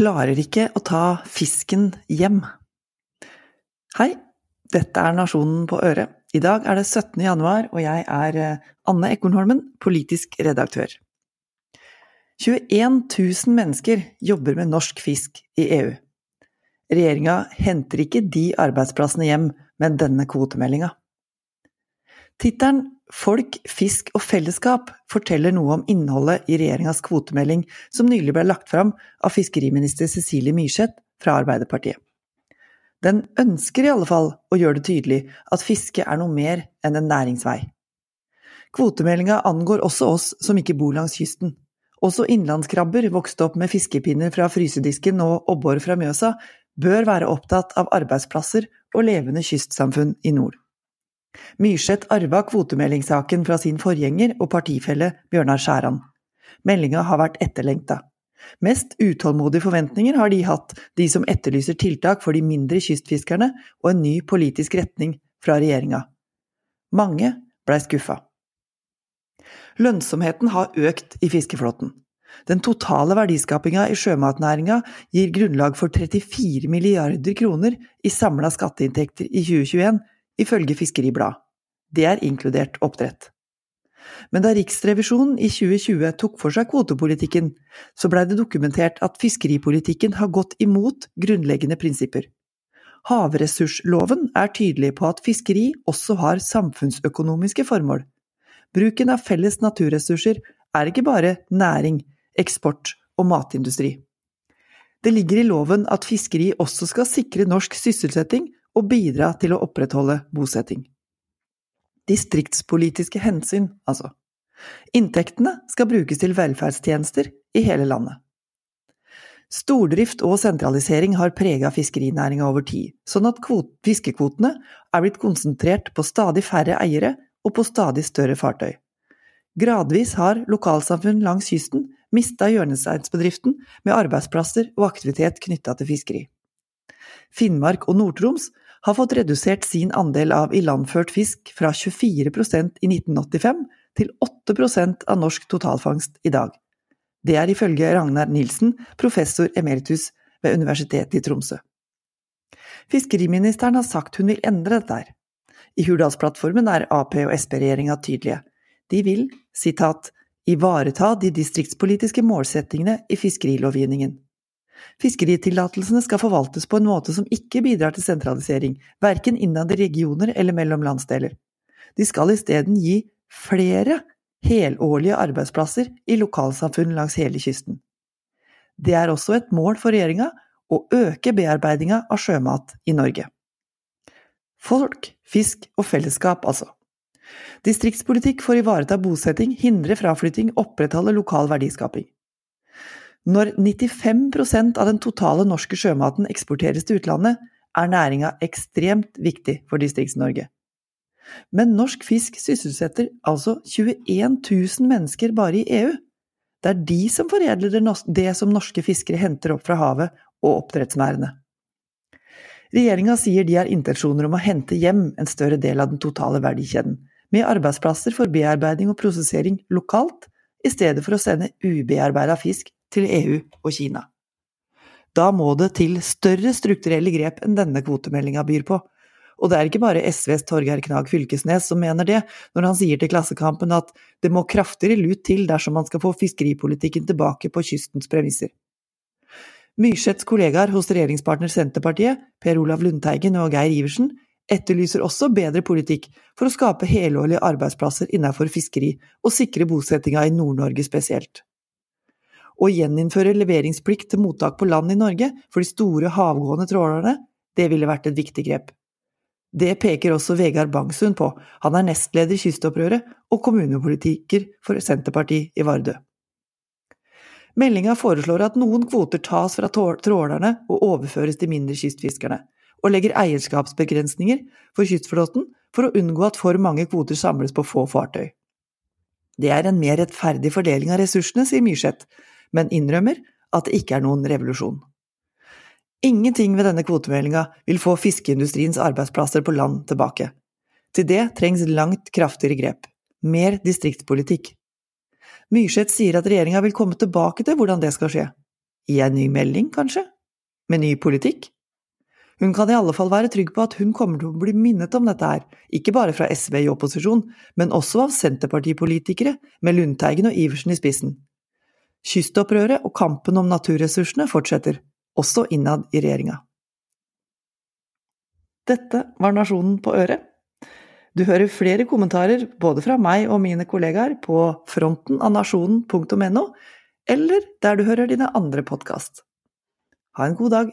klarer ikke å ta fisken hjem. Hei, dette er Nasjonen på øret. I dag er det 17. januar, og jeg er eh, Anne Ekornholmen, politisk redaktør. 21 000 mennesker jobber med norsk fisk i EU. Regjeringa henter ikke de arbeidsplassene hjem med denne kvotemeldinga. Tittelen Folk, fisk og fellesskap forteller noe om innholdet i regjeringas kvotemelding som nylig ble lagt fram av fiskeriminister Cecilie Myrseth fra Arbeiderpartiet. Den ønsker i alle fall å gjøre det tydelig at fiske er noe mer enn en næringsvei. Kvotemeldinga angår også oss som ikke bor langs kysten. Også innlandskrabber vokste opp med fiskepinner fra frysedisken og abbor fra Mjøsa bør være opptatt av arbeidsplasser og levende kystsamfunn i nord. Myrseth arva kvotemeldingssaken fra sin forgjenger og partifelle Bjørnar Skjæran. Meldinga har vært etterlengta. Mest utålmodige forventninger har de hatt, de som etterlyser tiltak for de mindre kystfiskerne og en ny politisk retning fra regjeringa. Mange blei skuffa. Lønnsomheten har økt i fiskeflåten. Den totale verdiskapinga i sjømatnæringa gir grunnlag for 34 milliarder kroner i samla skatteinntekter i 2021, ifølge Fiskeribladet. Det er inkludert oppdrett. Men da Riksrevisjonen i 2020 tok for seg kvotepolitikken, så blei det dokumentert at fiskeripolitikken har gått imot grunnleggende prinsipper. Havressursloven er tydelig på at fiskeri også har samfunnsøkonomiske formål. Bruken av felles naturressurser er ikke bare næring, eksport og matindustri. Det ligger i loven at fiskeri også skal sikre norsk sysselsetting og bidra til å opprettholde bosetting. Distriktspolitiske hensyn, altså. Inntektene skal brukes til velferdstjenester i hele landet. Stordrift og sentralisering har prega fiskerinæringa over tid, sånn at fiskekvotene er blitt konsentrert på stadig færre eiere og på stadig større fartøy. Gradvis har lokalsamfunn langs kysten mista hjørnesteinsbedriften med arbeidsplasser og aktivitet knytta til fiskeri. Finnmark og Nord-Troms har fått redusert sin andel av ilandført fisk fra 24% i 1985 til 8% av norsk totalfangst i dag. Det er ifølge Ragnar Nilsen, professor emeritus ved Universitetet i Tromsø. Fiskeriministeren har sagt hun vil endre dette. I Hurdalsplattformen er Ap- og Sp-regjeringa tydelige. De vil, sitat, ivareta de distriktspolitiske målsettingene i fiskerilovgivningen. Fiskeritillatelsene skal forvaltes på en måte som ikke bidrar til sentralisering, verken innad i regioner eller mellom landsdeler. De skal isteden gi flere helårlige arbeidsplasser i lokalsamfunn langs hele kysten. Det er også et mål for regjeringa å øke bearbeidinga av sjømat i Norge. Folk, fisk og fellesskap, altså. Distriktspolitikk for å ivareta bosetting, hindre fraflytting, opprettholde lokal verdiskaping. Når 95% av den totale norske sjømaten eksporteres til utlandet, er næringa ekstremt viktig for Distrikts-Norge. Men norsk fisk sysselsetter altså 21 000 mennesker bare i EU. Det er de som foredler det som norske fiskere henter opp fra havet og oppdrettsmerdene. Regjeringa sier de har intensjoner om å hente hjem en større del av den totale verdikjeden, med arbeidsplasser for bearbeiding og prosessering lokalt, i stedet for å sende ubearbeida fisk til EU og Kina. Da må det til større strukturelle grep enn denne kvotemeldinga byr på. Og det er ikke bare SVs Torgeir Knag Fylkesnes som mener det, når han sier til Klassekampen at det må kraftigere lut til dersom man skal få fiskeripolitikken tilbake på kystens premisser. Myrseths kollegaer hos regjeringspartner Senterpartiet, Per Olav Lundteigen og Geir Iversen, etterlyser også bedre politikk for å skape helårlige arbeidsplasser innenfor fiskeri og sikre bosettinga i Nord-Norge spesielt. Å gjeninnføre leveringsplikt til mottak på land i Norge for de store havgående trålerne, det ville vært et viktig grep. Det peker også Vegard Bangsund på, han er nestleder i Kystopprøret og kommunepolitiker for Senterpartiet i Vardø. Meldinga foreslår at noen kvoter tas fra trålerne og overføres til mindre kystfiskerne, og legger eierskapsbegrensninger for kystflåten for å unngå at for mange kvoter samles på få fartøy. Det er en mer rettferdig fordeling av ressursene, sier Myrseth, men innrømmer at det ikke er noen revolusjon. Ingenting ved denne kvotemeldinga vil få fiskeindustriens arbeidsplasser på land tilbake. Til det trengs langt kraftigere grep, mer distriktspolitikk. Myrseth sier at regjeringa vil komme tilbake til hvordan det skal skje. I en ny melding, kanskje? Med ny politikk? Hun kan i alle fall være trygg på at hun kommer til å bli minnet om dette her, ikke bare fra SV i opposisjon, men også av Senterpartipolitikere, med Lundteigen og Iversen i spissen. Kystopprøret og kampen om naturressursene fortsetter, også innad i regjeringa. Dette var Nasjonen på øret. Du hører flere kommentarer både fra meg og mine kollegaer på frontenavnasjonen.no, eller der du hører dine andre podkast. Ha en god dag!